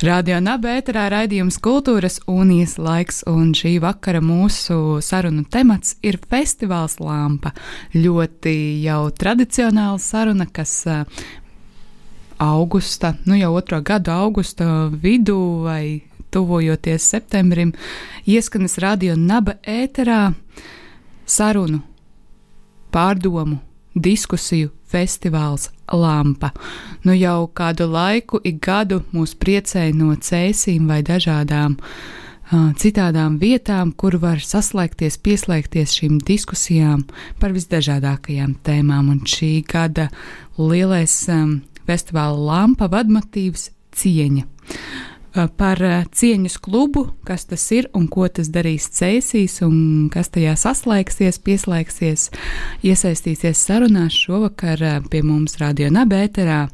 Radio Nabērā raidījums Kultūras unijas laiks, un šī vakara mūsu sarunu temats ir festivāls Lampa. Ļoti jau tradicionāla saruna, kas augusta, nu jau otro gadu augusta vidū vai tuvojoties septembrim, ieskanas radio Naba ēterā sarunu, pārdomu, diskusiju festivāls Lampa. Nu jau kādu laiku, ik gadu mūs priecēja no cēsīm vai dažādām uh, citādām vietām, kur var saslēgties, pieslēgties šīm diskusijām par visdažādākajām tēmām. Un šī gada lielais um, festivāla Lampa vadmotīvs cieņa. Eh, par eh, cieņas klubu, kas tas ir un ko tas darīs Cēsīs, un kas tajā saslēgsies, pieslēgsies, iesaistīsies sarunās šovakar eh, pie mums Radio Nabēterā.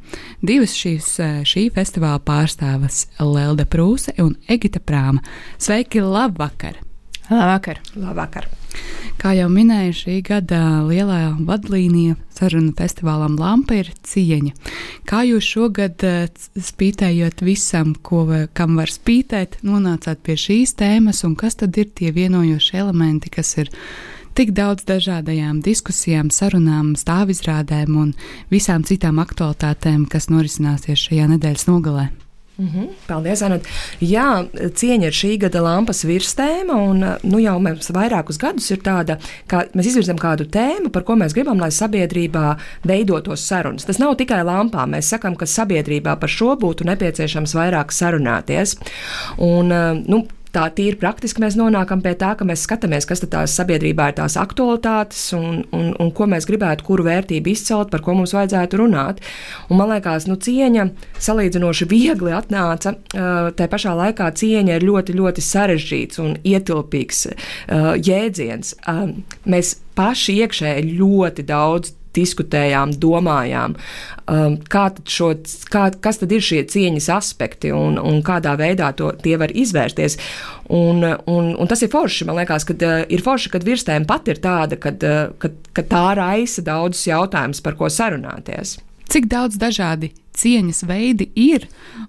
Divas šīs, šī festivāla pārstāvas Lelda Prūse un Egita Prāma. Sveiki, labvakar! Labvakar! Labvakar. Kā jau minēju, šī gada lielā vadlīnija sarunu festivālam Lampa ir cieņa. Kā jūs šogad eh, spītējot visam, ko, kam var spītēt, nonācāt pie šīs tēmas, un kas tad ir tie vienojošie elementi, kas ir tik daudz dažādajām diskusijām, sarunām, stāvizrādēm un visām citām aktualitātēm, kas norisināsies šajā nedēļas nogalē? Mm -hmm. Paldies, Anna. Jā, cieņa ir šī gada lampas virstēma, un nu, jau mums vairākus gadus ir tāda, ka mēs izvirzam kādu tēmu, par ko mēs gribam, lai sabiedrībā veidotos sarunas. Tas nav tikai lampā. Mēs sakām, ka sabiedrībā par šo būtu nepieciešams vairāk sarunāties. Un, nu, tā tīri praktiski mēs nonākam pie tā, ka mēs skatāmies, kas tās sabiedrībā ir tās aktualitātes un, un, un ko mēs gribētu, kuru vērtību izcelt, par ko mums vajadzētu runāt. Un man liekas, nu, cieņa salīdzinoši viegli atnāca. Tā pašā laikā cieņa ir ļoti, ļoti sarežģīts un ietilpīgs jēdziens. Mēs paši iekšēji ļoti daudz diskutējām, domājām, um, kā tad šo, kā, kas tad ir šie cieņas aspekti un, un kādā veidā to, tie var izvērsties. Un, un, un tas ir forši. Man liekas, ka uh, ir forši, ka virstēma pat ir tāda, ka uh, tā raisa daudzus jautājumus, par ko sarunāties. Cik daudz dažādi cieņas veidi ir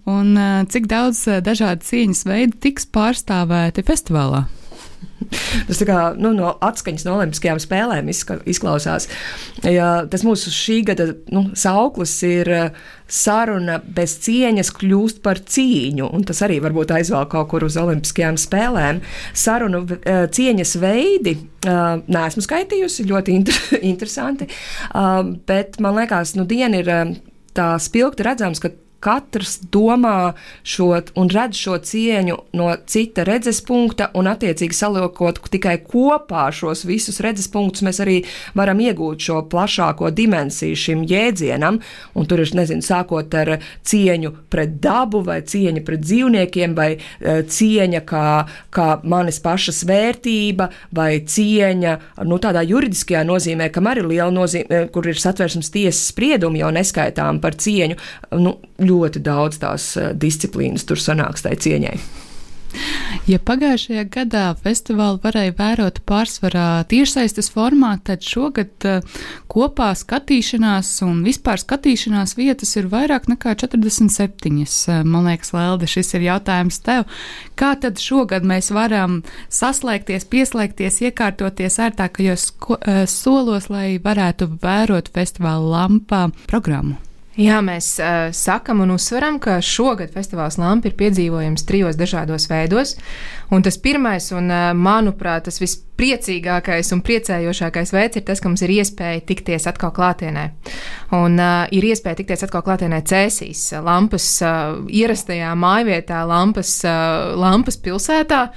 un uh, cik daudz dažādu cieņas veidu tiks pārstāvēti festivālā? Tas kā nu, no atskaņas no Olimpiskajām spēlēm izklausās. Ja, tas mūsu šī gada nu, sauklis ir eh, saruna bez cieņas kļūst par cīņu, un tas arī varbūt aizvēl kaut kur uz Olimpiskajām spēlēm. Sarunu eh, cieņas veidi eh, neesmu skaitījusi, ļoti inter interesanti, bet man liekas, nu diena ir tā spilgti redzams, ka katrs domā šo un redz šo cieņu no cita redzes punkta, un attiecīgi saliekot tikai kopā šos visus redzes punktus, mēs arī varam iegūt šo plašāko dimensiju šim jēdzienam. Un tur ir, nezinu, sākot ar cieņu pret dabu, vai cieņa pret dzīvniekiem, vai uh, cieņa kā, kā manis pašas vērtība, vai cieņa nu, tādā juridiskajā nozīmē, kam arī ir liela nozīme, kur ir satversmes tiesas spriedumi jau neskaitām par cieņu. Nu, ļoti daudz tās eh, disciplīnas tur sanāks tai cieņai. Ja pagājušajā gadā festivālu varēja vērot pārsvarā tiešsaistes formā, tad šogad uh, kopā skatīšanās un vispār skatīšanās vietas ir vairāk nekā 47. Uh, man liekas, Lelde, šis ir jautājums tev. Kā tad šogad mēs varam saslēgties, pieslēgties, iekārtoties ērtākajos solos, lai varētu vērot festivāla lampā programmu? Jā, mēs uh, sakam un uzsveram, ka šogad festivāls Lampa ir piedzīvojams trijos dažādos veidos. Un tas pirmais, un uh, manuprāt, tas vispriecīgākais un priecējošākais veids ir tas, ka mums ir iespēja tikties atkal klātienē. Un uh, ir iespēja tikties atkal klātienē Cēsīs, Lampas uh, ierastajā mājvietā, Lampas, uh, Lampas pilsētā.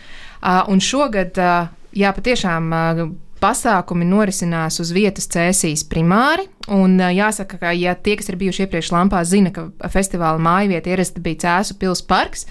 Uh, un šogad, uh, jā, patiešām. Uh, pasākumi norisinās uz vietas cēsīs primāri. Un jāsaka, ka ja tie, kas ir bijuši iepriekš Lampā, zina, ka festivāla mājvieta ierasti bija Cēsu pils parks.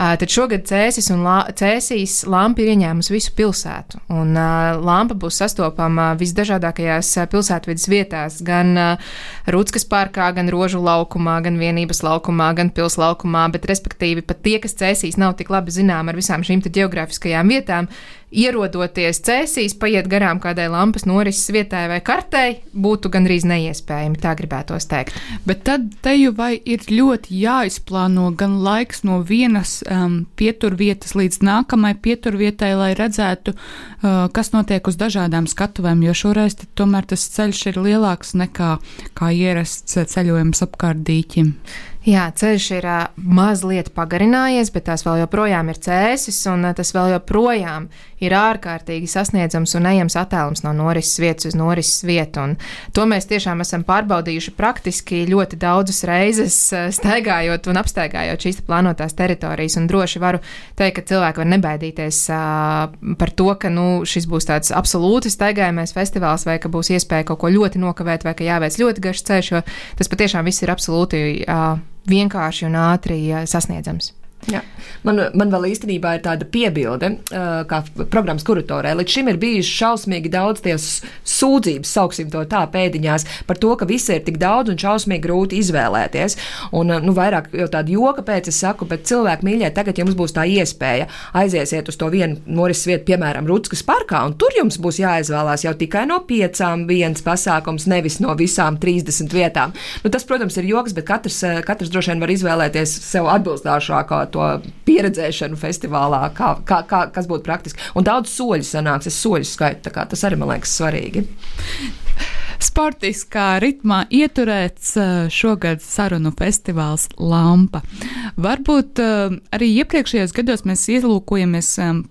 Tad šogad Cēsis un la, Cēsīs lampa ir ieņēmusi visu pilsētu. Un uh, lampa būs sastopama visdažādākajās pilsētvidas vietās, gan uh, Rūtskas parkā, gan Rožu laukumā, gan Vienības laukumā, gan Pils laukumā, bet respektīvi pat tie, kas Cēsīs nav tik labi zinām ar visām šīm geogrāfiskajām vietām, ierodoties cēsīs, paiet garām kādai lampas norises vietai vai kartei, būtu gandrīz neiespējami, tā gribētos teikt. Bet tad te jau vai ir ļoti jāizplāno gan laiks no vienas um, pieturvietas līdz nākamai pieturvietai, lai redzētu, uh, kas notiek uz dažādām skatuvēm, jo šoreiz tomēr tas ceļš ir lielāks nekā kā ierasts ceļojums apkārt dīķim. Jā, ceļš ir uh, mazliet pagarinājies, bet tās vēl joprojām ir cēsis, un uh, tas vēl joprojām ir ārkārtīgi sasniedzams un ejams attēlums no norises vietas uz norises vietu. Un to mēs tiešām esam pārbaudījuši praktiski ļoti daudzas reizes, staigājot un apstaigājot šīs plānotās teritorijas. Un droši varu teikt, ka cilvēki var nebaidīties uh, par to, ka nu, šis būs tāds absolūti staigājamais festivāls, vai ka būs iespēja kaut ko ļoti nokavēt, vai ka jāveic ļoti garš ceļš, jo tas patiešām viss ir absolūti. Uh, vienkārši un ātri sasniedzams. Jā. Man, man vēl īstenībā ir tāda piebilde, kā programmas kuratorē. Līdz šim ir bijuši šausmīgi daudz sūdzības, sauksim to tā pēdiņās, par to, ka visi ir tik daudz un šausmīgi grūti izvēlēties. Un, nu, vairāk jau tādu joka pēc es saku, bet cilvēki mīļie, tagad jums būs tā iespēja aiziesiet uz to vienu norises vietu, piemēram, Rutskas parkā, un tur jums būs jāizvēlās jau tikai no piecām viens pasākums, nevis no visām 30 vietām. Nu, tas, protams, ir joks, bet katrs, katrs droši vien var izvēlēties sev atbilstošāko to pieredzēšanu festivālā, kā, kā, kā, kas būtu praktiski. Un daudz soļu sanāks, es soļu skaitu, tas arī man liekas svarīgi sportiskā ritmā ieturēts šogad sarunu festivāls Lampa. Varbūt arī iepriekšējos gados mēs ielūkojamies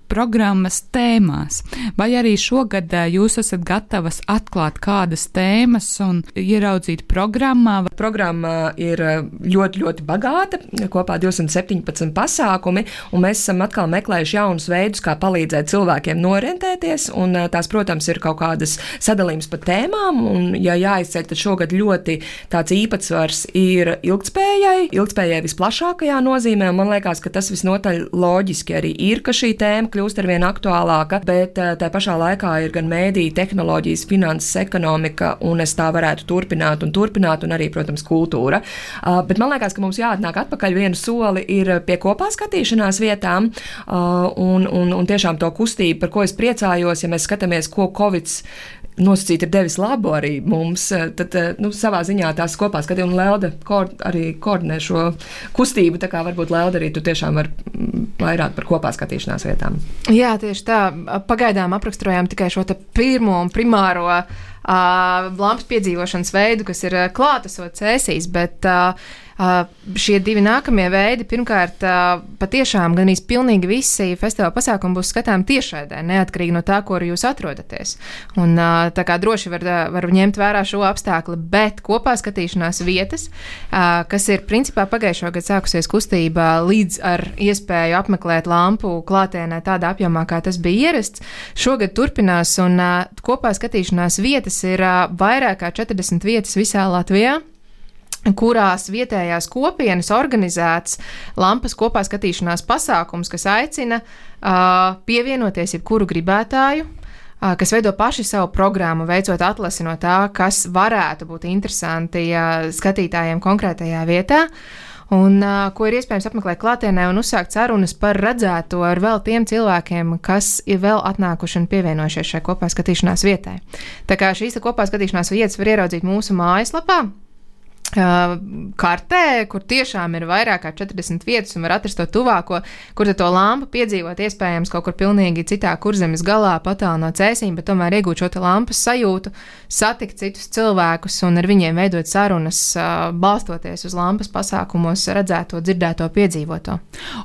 programmas tēmās, vai arī šogad jūs esat gatavas atklāt kādas tēmas un ieraudzīt programmā? Programma ir ļoti, ļoti bagāta, kopā 217 pasākumi, un mēs esam atkal meklējuši jaunus veidus, kā palīdzēt cilvēkiem norientēties, un tās, protams, ir kaut kādas sadalījums pa tēmām, Un, ja jāizceļ, tad šogad ļoti tāds īpatsvars ir ilgspējai, ilgspējai visplašākajā nozīmē. Man liekas, ka tas visnotaļ loģiski arī ir, ka šī tēma kļūst ar vien aktuālāka, bet eh, tā pašā laikā ir gan mēdīja, tehnoloģijas, finanses, ekonomika, un es tā varētu turpināt un turpināt, un arī, protams, kultūra. Uh, bet man liekas, ka mums jāatnāk atpakaļ vienu soli pie kopā skatīšanās vietām, uh, un, un, un tiešām to kustību, par ko es priecājos, ja mēs skatāmies, ko Covid nosacīti ir devis labu arī mums, eh, tad eh, nu, savā ziņā tās kopā skatīt, un Lelda koord, arī koordinē šo kustību. Tā kā varbūt Lelda arī tu tiešām var mm, vairāk par kopā skatīšanās vietām. Jā, tieši tā. Pagaidām apraksturojām tikai šo pirmo un primāro uh, lampas piedzīvošanas veidu, kas ir klātesot cēsīs, bet uh, Uh, šie divi nākamie veidi, pirmkārt, uh, patiešām gan īsti pilnīgi visi festivāla pasākumi būs skatāmi tiešraidē, neatkarīgi no tā, kur jūs atrodaties. Un uh, tā kā droši var, var ņemt vērā šo apstākli, bet kopā skatīšanās vietas, kas ir principā pagājušā gada sākusies kustība līdz ar iespēju apmeklēt lampu klātienē tādā apjomā, kā tas bija ierasts, šogad turpinās un kopā skatīšanās vietas ir vairāk kā 40 vietas visā Latvijā kurās vietējās kopienas organizēts lampas kopā skatīšanās pasākums, kas aicina uh, pievienoties jebkuru gribētāju, uh, kas veido paši savu programmu, veicot atlasi no tā, kas varētu būt interesanti uh, skatītājiem konkrētajā vietā. Un uh, ko ir iespējams apmeklēt klātienē un uzsākt sarunas par redzēto ar vēl tiem cilvēkiem, kas ir vēl atnākuši un pievienojušies šai kopā skatīšanās vietai. Tā kā šīs kopā skatīšanās vietas var ieraudzīt mūsu mājaslapā, kartē, kur tiešām ir vairāk kā 40 vietas un var atrast to tuvāko, kur to lampu piedzīvot iespējams kaut kur pilnīgi citā kurzemes galā, patālu no cēsīm, bet tomēr iegūt šo lampas sajūtu, satikt citus cilvēkus un ar viņiem veidot sarunas, balstoties uz lampas pasākumos, redzēto, dzirdēto, piedzīvoto.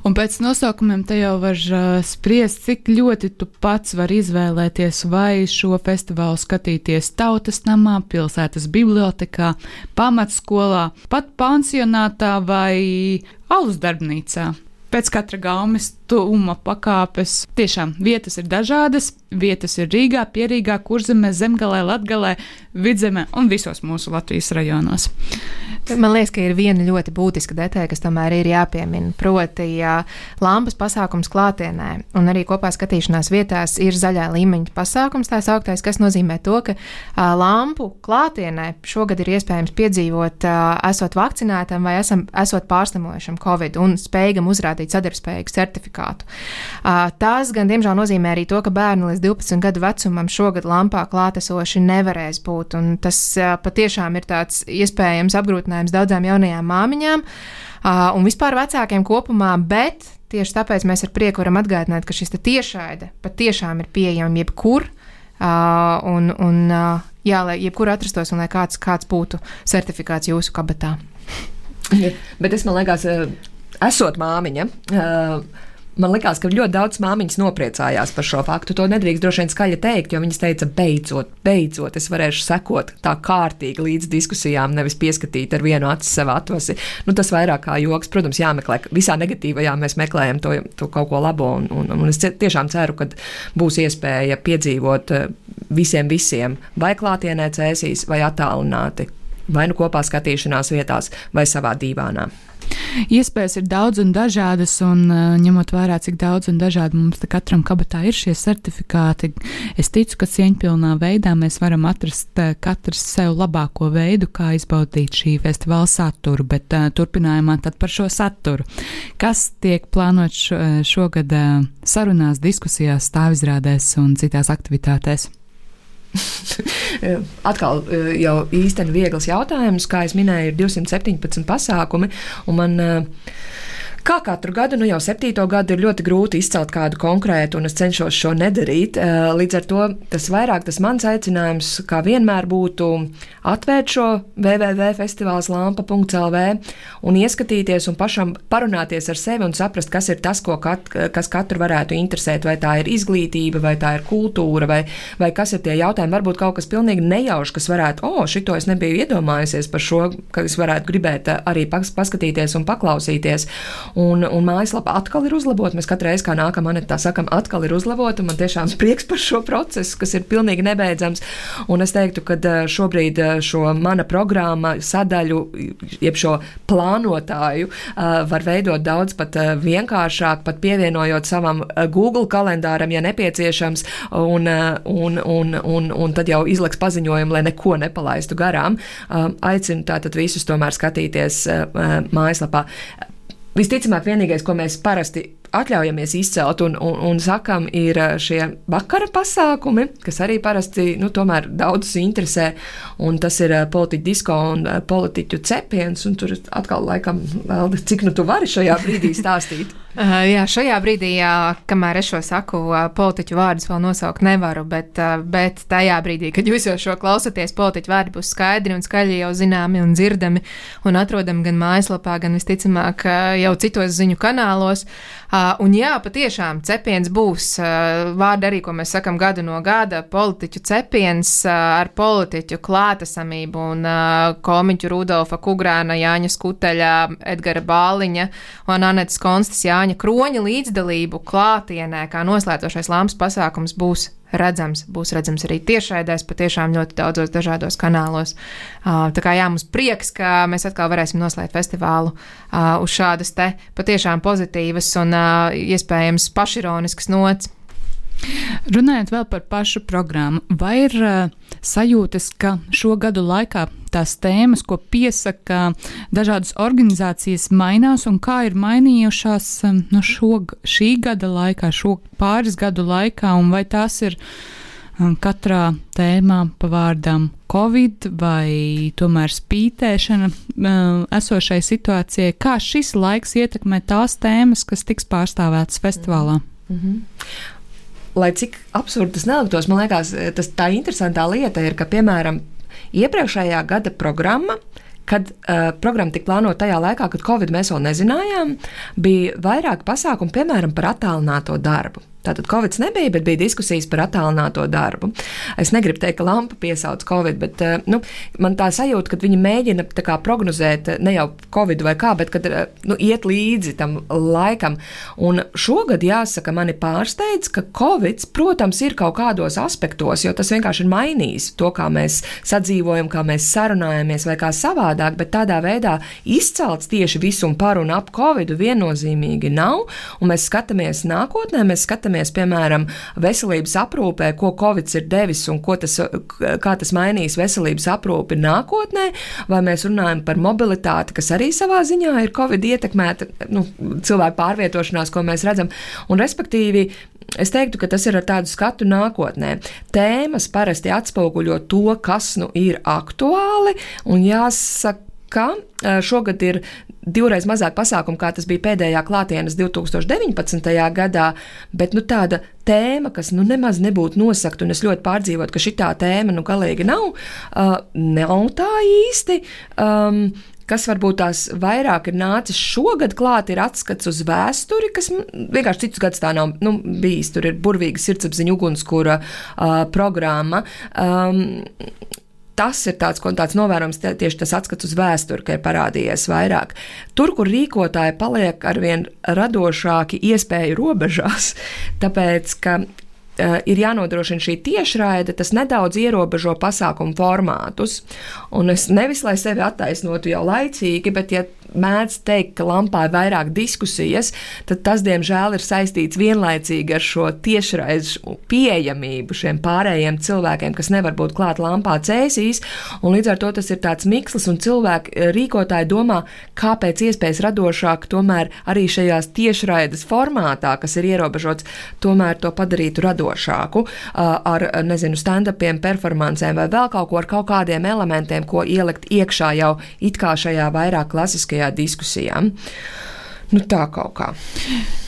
Un pēc nosaukumiem te jau var spriest, cik ļoti tu pats vari izvēlēties, vai šo festivālu skatīties tautas namā, pilsētas bibliotekā, pamatskolā, skolā, pat pansionātā vai alus darbnīcā. Pēc katra gaumes tuvuma pakāpes. Tiešām vietas ir dažādas. Vietas ir Rīgā, Pierīgā, Kurzemē, Zemgalē, Latgalē, Vidzemē un visos mūsu Latvijas rajonos. Man liekas, ka ir viena ļoti būtiska detaļa, kas tomēr ir jāpiemina. Proti, ja lampas pasākums klātienē un arī kopā skatīšanās vietās ir zaļā līmeņa pasākums, tā sauktais, kas nozīmē to, ka a, lampu klātienē šogad ir iespējams piedzīvot, a, esot vakcinētam vai esam, esot pārslimojušam Covid un spējīgam uzrādīt sadarbspējīgu certifikātu. A, tas gan, diemžēl, nozīmē arī to, ka bērni līdz 12 gadu vecumam šogad lampā klātesoši nevarēs būt, tas patiešām ir tāds iespējams apgrūtinājums daudzām jaunajām māmiņām un vispār vecākiem kopumā, bet tieši tāpēc mēs ar prieku varam atgādināt, ka šis tiešraide patiešām ir pieejama jebkur. Uh, un, un uh, jā, lai jebkur atrastos un lai kāds, kāds būtu certifikāts jūsu kabatā. Bet es man liekas, esot māmiņa. Uh, Man liekas, ka ļoti daudz māmiņas nopriecājās par šo faktu. To nedrīkst droši vien skaļi teikt, jo viņas teica, beidzot, beidzot, es varēšu sekot tā kārtīgi līdz diskusijām, nevis pieskatīt ar vienu aci sev atvasi. Nu, tas vairāk kā joks, protams, jāmeklē. Visā negatīvajā mēs meklējam to, to kaut ko labo, un, un, un es tiešām ceru, ka būs iespēja piedzīvot eh, visiem, visiem, vai klātienē cēsīs, vai attālināti, vai nu kopā skatīšanās vietās, vai savā dīvānā. Iespējas ir daudz un dažādas, un uh, ņemot vērā, cik daudz un dažādi mums katram kabatā ir šie certifikāti, es ticu, ka cieņpilnā veidā mēs varam atrast uh, katrs sev labāko veidu, kā izbaudīt šī festivāla saturu, bet uh, turpinājumā tad par šo saturu. Kas tiek plānots šogad sarunās, diskusijās, stāvizrādēs un citās aktivitātēs? Atkal e, jau īstenībā viegls jautājums, kā jau minēju, ir 217 pasākumi. Man, uh, Kā katru gadu, nu jau septīto gadu, ir ļoti grūti izcelt kādu konkrētu, un es cenšos šo nedarīt. Eh, līdz ar to tas vairāk tas mans aicinājums, kā vienmēr, būtu atvērt šo www.festivālslampa.lv un ieskatīties un pašam parunāties ar sevi un saprast, kas ir tas, kat, kas katru varētu interesēt. Vai tā ir izglītība, vai tā ir kultūra, vai, vai kas ir tie jautājumi. Varbūt kaut kas pilnīgi nejaušs, kas varētu, o, oh, šito es nebiju iedomājusies par šo, ka es varētu gribēt eh, arī paskatīties un paklausīties. Un, un mājaslapa atkal ir uzlabota. Mēs katru reizi, kā nākamā monēta, tā sakam, atkal ir uzlabota. Man tiešām prieks par šo procesu, kas ir pilnīgi nebeidzams. Un es teiktu, ka eh, šobrīd eh, šo mana programma sadaļu, jeb šo plānotāju, eh, var veidot daudz pat vienkāršāk, pat pievienojot savam Google kalendāram, ja nepieciešams, un, un, un, un, un tad jau izliks paziņojumu, lai neko nepalaistu garām. Aicinu tātad visus tomēr skatīties mājaslapā. Visticamāk, vienīgais, ko mēs parasti atļaujamies izcelt un, un, un sakam, ir eh, šie vakara pasākumi, kas arī parasti nu, daudzus interesē. Tas ir eh, politiķu disko un eh, politiķu cepiens. Tur atkal, laikam, vēl, cik nu tu vari šajā brīdī stāstīt? Uh, jā, šajā brīdī, jā, kamēr es šo saku, uh, politiķu vārdus vēl nosaukt nevaru, bet, uh, bet tajā brīdī, kad jūs jau šo klausāties, politiķu vārdi būs skaidri un skaļi jau zināmi un dzirdami un atrodami gan mājaslapā, gan visticamāk jau citos ziņu kanālos. Un jā, patiešām cepiens būs vārdi arī, ko mēs sakam gadu no gada - politiķu cepiens ar politiķu klātesamību un komiķu Rudolfa Kugrāna, Jāņa Skuteļa, Edgara Bāliņa un Anetes Konstas Jāņa. Jāņa Kroņa līdzdalību klātienē, kā noslēdzošais lampas pasākums būs redzams, būs redzams arī tiešraidēs, patiešām ļoti daudzos dažādos kanālos. Tā kā jā, mums prieks, ka mēs atkal varēsim noslēgt festivālu uz šādas te patiešām pozitīvas un iespējams pašironiskas nots. Runājot vēl par pašu programmu, vai ir uh, sajūtas, ka šo gadu laikā tās tēmas, ko piesaka dažādas organizācijas, mainās un kā ir mainījušās um, no šo, šī gada laikā, šo pāris gadu laikā, un vai tās ir um, katrā tēmā pa vārdam Covid vai tomēr spītēšana um, esošai situācijai, kā šis laiks ietekmē tās tēmas, kas tiks pārstāvētas festivālā? Mm -hmm lai cik absurdi tas neliktos, man liekas, tas tā interesantā lieta ir, ka, piemēram, Iepriekšējā gada programma kad uh, programma tika plānota tajā laikā, kad Covid mēs vēl nezinājām, bija vairāk pasākumu, piemēram, par attālināto darbu. Tātad Covid nebija, bet bija diskusijas par attālināto darbu. Es negribu teikt, ka lampa piesauc Covid, bet uh, nu, man tā sajūta, ka viņi mēģina prognozēt ne jau Covid vai kā, bet kad uh, nu, iet līdzi tam laikam. Un šogad jāsaka, mani pārsteidz, ka Covid, protams, ir kaut kādos aspektos, jo tas vienkārši ir mainījis to, kā mēs sadzīvojam, kā mēs sarunājamies vai kā savādāk, bet tādā veidā izcelts tieši visu un par un ap Covid viennozīmīgi nav. Un mēs skatāmies nākotnē, mēs skatāmies, piemēram, veselības aprūpē, ko Covid ir devis un tas, kā tas mainīs veselības aprūpi nākotnē, vai mēs runājam par mobilitāti, kas arī savā ziņā ir Covid ietekmēta nu, cilvēku pārvietošanās, ko mēs redzam. Un, respektīvi, Es teiktu, ka tas ir ar tādu skatu nākotnē. Tēmas parasti atspoguļo to, kas nu ir aktuāli, un jāsaka, ka šogad ir divreiz mazāk pasākumu, kā tas bija pēdējā klātienes 2019. gadā, bet nu, tāda tēma, kas nu, nemaz nebūtu nosakta, un es ļoti pārdzīvotu, ka šī tēma nu, galīgi nav, uh, nav tā īsti. Um, kas varbūt tās vairāk ir nācis šogad klāt, ir atskats uz vēsturi, kas vienkārši citus gadus tā nav nu, bijis. Tur ir burvīga sirdsapziņa ugunskura uh, programma. Um, tas ir tāds, tāds novērojams, tieši tas atskats uz vēsturi, ka ir parādījies vairāk. Tur, kur rīkotāji paliek arvien radošāki iespēju robežās, tāpēc, ka uh, ir jānodrošina šī tiešraide, tas nedaudz ierobežo pasākumu formātus. Un es nevis lai sevi attaisnotu jau laicīgi, bet, ja mēdz teikt, ka lampā ir vairāk diskusijas, tad tas, diemžēl, ir saistīts vienlaicīgi ar šo tiešraizu pieejamību šiem pārējiem cilvēkiem, kas nevar būt klāt lampā cēsīs. Līdz ar to tas ir tāds mikslis, un cilvēki eh, rīkotāji domā, kāpēc iespējas radošāk tomēr arī šajās tiešraides formātā, kas ir ierobežots, tomēr to padarītu radošāku ar, nezinu, stand-upiem, performancēm vai vēl kaut ko ar kaut kādiem elementiem, ko ielikt iekšā jau it kā šajā vairāk klasiskajā šajā diskusijā. Nu, tā kaut kā.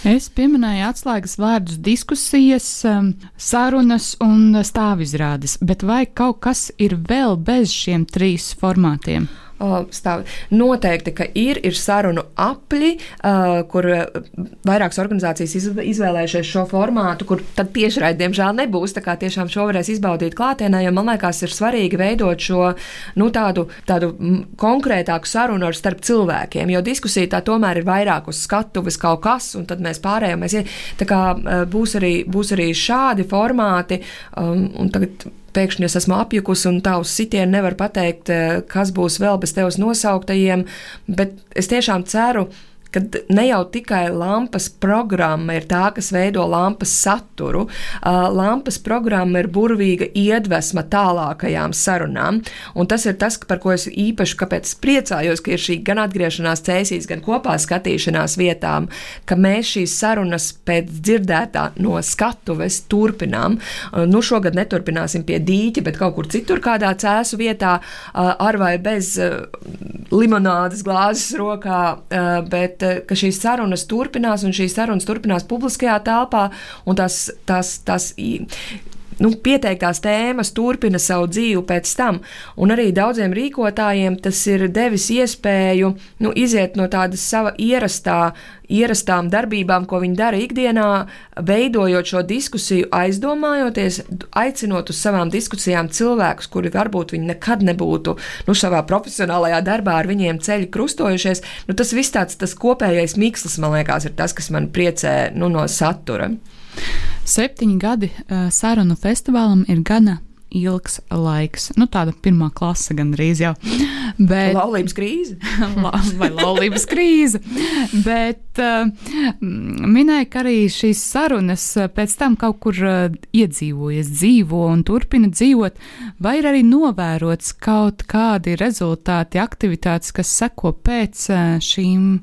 Es pieminēju atslēgas vārdus diskusijas, um, sarunas un stāvizrādes, bet vai kaut kas ir vēl bez šiem trīs formātiem? Stāv. Noteikti, ka ir, ir sarunu apļi, kur vairākas organizācijas izvēlējušies šo formātu, kur tad tiešraidi, diemžēl, nebūs. Tā kā tiešām šo varēs izbaudīt klātienē, jo man liekas, ir svarīgi veidot šo nu, tādu, tādu konkrētāku sarunu ar starp cilvēkiem, jo diskusija tā tomēr ir vairāk uz skatuves kaut kas, un tad mēs pārējām. Tā kā būs arī, būs arī šādi formāti, um, un tagad pēkšņi es esmu apjukusi un tā uz sitienu nevar pateikt, eh, kas būs vēl bez tevis nosauktajiem, bet es tiešām ceru, ka ka ne jau tikai lampas programma ir tā, kas veido lampas saturu, lampas programma ir burvīga iedvesma tālākajām sarunām. Un tas ir tas, par ko es īpaši priecājos, ka ir šī gan atgriešanās cēsīs, gan kopā skatīšanās vietām, ka mēs šīs sarunas pēc dzirdētā no skatuves turpinām. Nu, šogad neturpināsim pie dīķa, bet kaut kur citur, kādā cēsu vietā, ar vai bez limonādes glāzes rokā. Bet ka šīs sarunas turpinās, un šīs sarunas turpinās publiskajā telpā, un tās, tās, tās nu, pieteiktās tēmas turpina savu dzīvi pēc tam. Un arī daudziem rīkotājiem tas ir devis iespēju nu, iziet no tādas sava ierastā, ierastām darbībām, ko viņi dara ikdienā, veidojot šo diskusiju, aizdomājoties, aicinot uz savām diskusijām cilvēkus, kuri varbūt viņi nekad nebūtu nu, savā profesionālajā darbā ar viņiem ceļu krustojušies. Nu, tas viss tāds tas kopējais mikslis, man liekas, ir tas, kas man priecē nu, no satura. Septiņi gadi uh, sarunu festivālam ir gana ilgs laiks. Nu, tāda pirmā klase gandrīz jau. Bet, laulības krīze. la, vai laulības krīze. Bet uh, minēja, ka arī šīs sarunas pēc tam kaut kur uh, iedzīvojas, dzīvo un turpina dzīvot, vai ir arī novērots kaut kādi rezultāti, aktivitātes, kas seko pēc uh, šīm,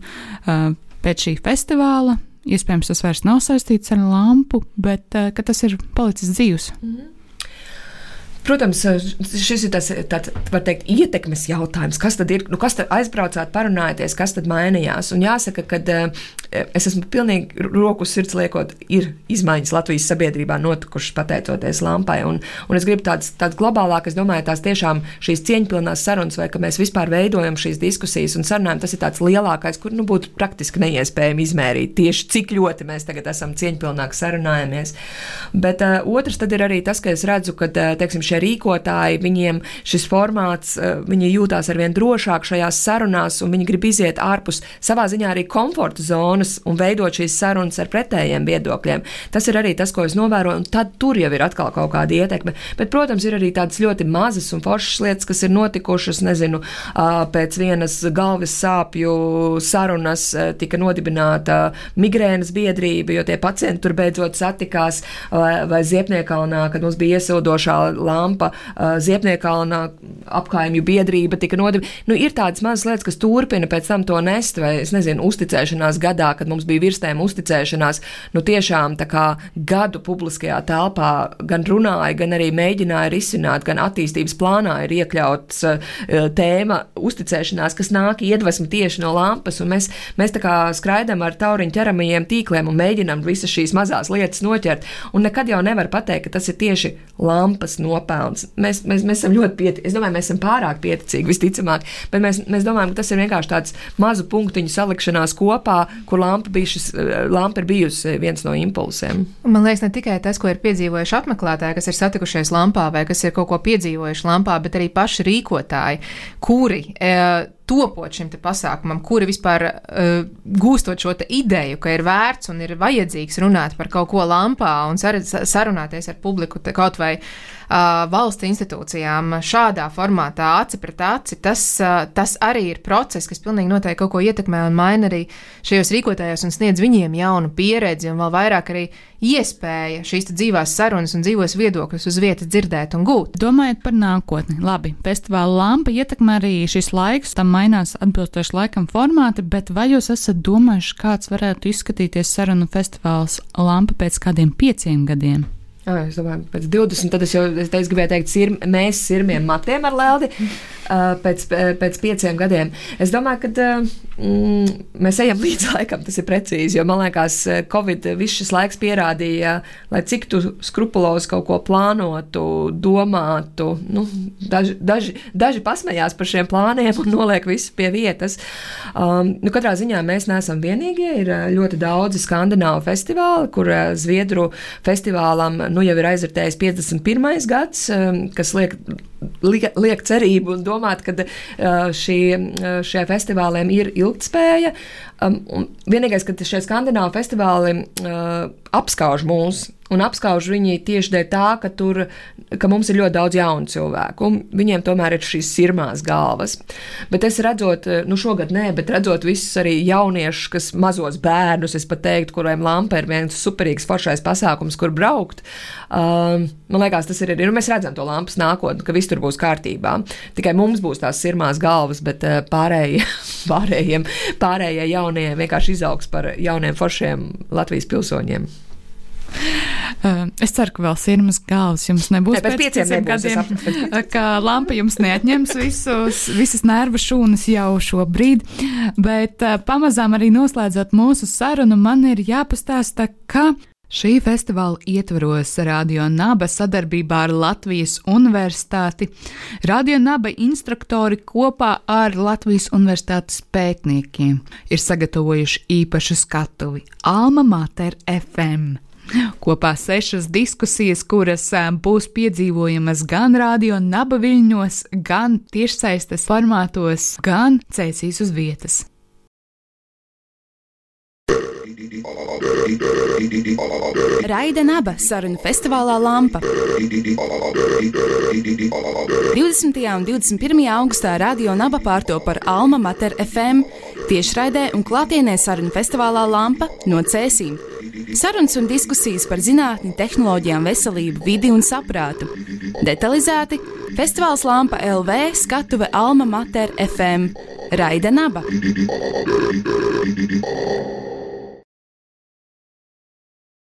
uh, pēc šī festivāla Iespējams, tas vairs nav saistīts ar lampu, bet uh, tas ir palicis dzīves. Mm -hmm. Protams, šis ir tas tāds, teikt, ietekmes jautājums. Kas tad ir? Nu, kas tad aizbraucāt, parunājieties, kas tad mainījās? Un jāsaka, ka es esmu pilnīgi roku sirds liekot, ir izmaiņas Latvijas sabiedrībā notikušas pateicoties lampai. Un, un es gribu tādas, tādas globālākas, domāju, tās tiešām šīs cieņpilnās sarunas, vai ka mēs vispār veidojam šīs diskusijas un sarunājam, tas ir tāds lielākais, kur nu, būtu praktiski neiespējami izmērīt tieši cik ļoti mēs tagad esam cieņpilnāk sarunājamies. Bet uh, otrs tad ir arī tas, ka es redzu, ka teiksim, šie rīkotāji, viņiem šis formāts, uh, viņi jūtās arvien drošāk šajās sarunās un viņi grib iziet ārpus savā ziņā arī komforta zonas un veidot šīs sarunas ar pretējiem viedokļiem. Tas ir arī tas, ko es novēroju, un tad tur jau ir atkal kaut kāda ietekme. Bet, protams, ir arī tādas ļoti mazas un foršas lietas, kas ir notikušas, nezinu, pēc vienas galvas sāpju sarunas tika nodibināta migrēnas biedrība, jo tie pacienti tur beidzot satikās, vai, vai Ziepniekalnā, kad mums bija iesildošā lampa, Ziepniekalnā apkaimju biedrība tika nodibināta. Nu, ir tādas mazas lietas, kas turpina pēc tam to nest, vai, es nezinu, uzticēšanās gadā, kad mums bija virstēma uzticēšanās, nu tiešām tā kā gadu publiskajā telpā gan runāja, gan arī mēģināja risināt, gan attīstības plānā ir iekļauts tēma uzticēšanās, kas nāk iedvesmu tieši no lampas, un mēs, mēs tā kā skraidam ar tauriņu ķeramajiem tīkliem un mēģinam visas šīs mazās lietas noķert, un nekad jau nevar pateikt, ka tas ir tieši lampas nopelns. Mēs, mēs, mēs esam ļoti pieticīgi, es domāju, mēs esam pārāk pieticīgi visticamāk, bet mēs, mēs domājam, ka tas ir vienkārši tāds mazu punktiņu salikšanās kopā, kur lampa, bija šis, lampa ir bijusi viens no impulsiem. Man liekas, ne tikai tas, ko ir piedzīvojuši apmeklētāji, kas ir satikušies lampā vai kas ir kaut ko piedzīvojuši lampā, bet arī paši rīkotāji, kuri. E, topot šim pasākumam, kuri vispār uh, gūstot šo ideju, ka ir vērts un ir vajadzīgs runāt par kaut ko lampā un sar sarunāties ar publiku kaut vai uh, valsts institūcijām šādā formātā, aci pret aci, tas, uh, tas arī ir process, kas pilnīgi noteikti kaut ko ietekmē un maina arī šajos rīkotājos un sniedz viņiem jaunu pieredzi un vēl vairāk arī iespēja šīs dzīvās sarunas un dzīvos viedokļus uz vietas dzirdēt un gūt. Domājot par nākotni, labi, festivāla lampa ietekmē arī šis laiks, tam mainās atbilstoši laikam formāti, bet vai jūs esat domājuši, kāds varētu izskatīties sarunu festivāls lampa pēc kādiem pieciem gadiem? Jā, es domāju, pēc 20, tad es jau es teicu, gribēju teikt, sir, mēs sirmiem matiem ar lēldi pēc, pēc pieciem gadiem. Es domāju, ka mēs ejam līdz laikam, tas ir precīzi, jo man liekas, Covid viss šis laiks pierādīja, lai cik tu skrupulozi kaut ko plānotu, domātu, nu, daži, daži, daži pasmējās par šiem plāniem un noliek visu pie vietas. Um, nu, katrā ziņā mēs neesam vienīgie, ir ļoti daudzi skandināvu festivāli, kur Zviedru festivālam nu jau ir aizvērtējis 51. gads, um, kas liek, liek, cerību un domāt, ka šī, šie festivāliem ir ilgspēja Um, vienīgais, ka šie skandināvu festivāli uh, apskauž mūs un apskauž viņi tieši dēļ tā, ka, tur, ka mums ir ļoti daudz jaunu cilvēku. Viņiem tomēr ir šīs sirmās galvas. Bet es redzot, nu šogad nē, bet redzot visus arī jauniešus, kas mazos bērnus, es pat teiktu, kuriem lampa ir viens superīgs foršais pasākums, kur braukt. Um, man liekas, tas ir arī, nu mēs redzam to lampas nākotni, ka viss tur būs kārtībā. Tikai mums būs tās sirmās galvas, bet uh, pārējie, pārējiem, pārējie jaunie vienkārši izaugs par jauniem foršiem Latvijas pilsoņiem. Uh, es ceru, ka vēl sirmas galvas jums nebūs ne, pēc, pēc pieciem, pieciem gadiem, ka lampa jums neatņems visus, visas nervu šūnas jau šobrīd, bet uh, pamazām arī noslēdzot mūsu sarunu, man ir jāpastāsta, ka Šī festivāla ietvaros Radio Naba sadarbībā ar Latvijas Universitāti, Radio Naba instruktori kopā ar Latvijas Universitātes pētniekiem ir sagatavojuši īpašu skatuvi Alma Mater FM. Kopā sešas diskusijas, kuras būs piedzīvojamas gan radio naba viļņos, gan tiešsaistes formātos, gan cēsīs uz vietas. Raida Naba sarunu festivālā Lampa. 20. un 21. augustā Radio Naba pārto par Alma Mater FM, tiešraidē un klātienē sarunu festivālā Lampa no Cēsīm. Sarunas un diskusijas par zinātni, tehnoloģijām, veselību, vidi un saprātu. Detalizēti Festivāls Lampa LV skatuve Alma Mater FM Raida Naba.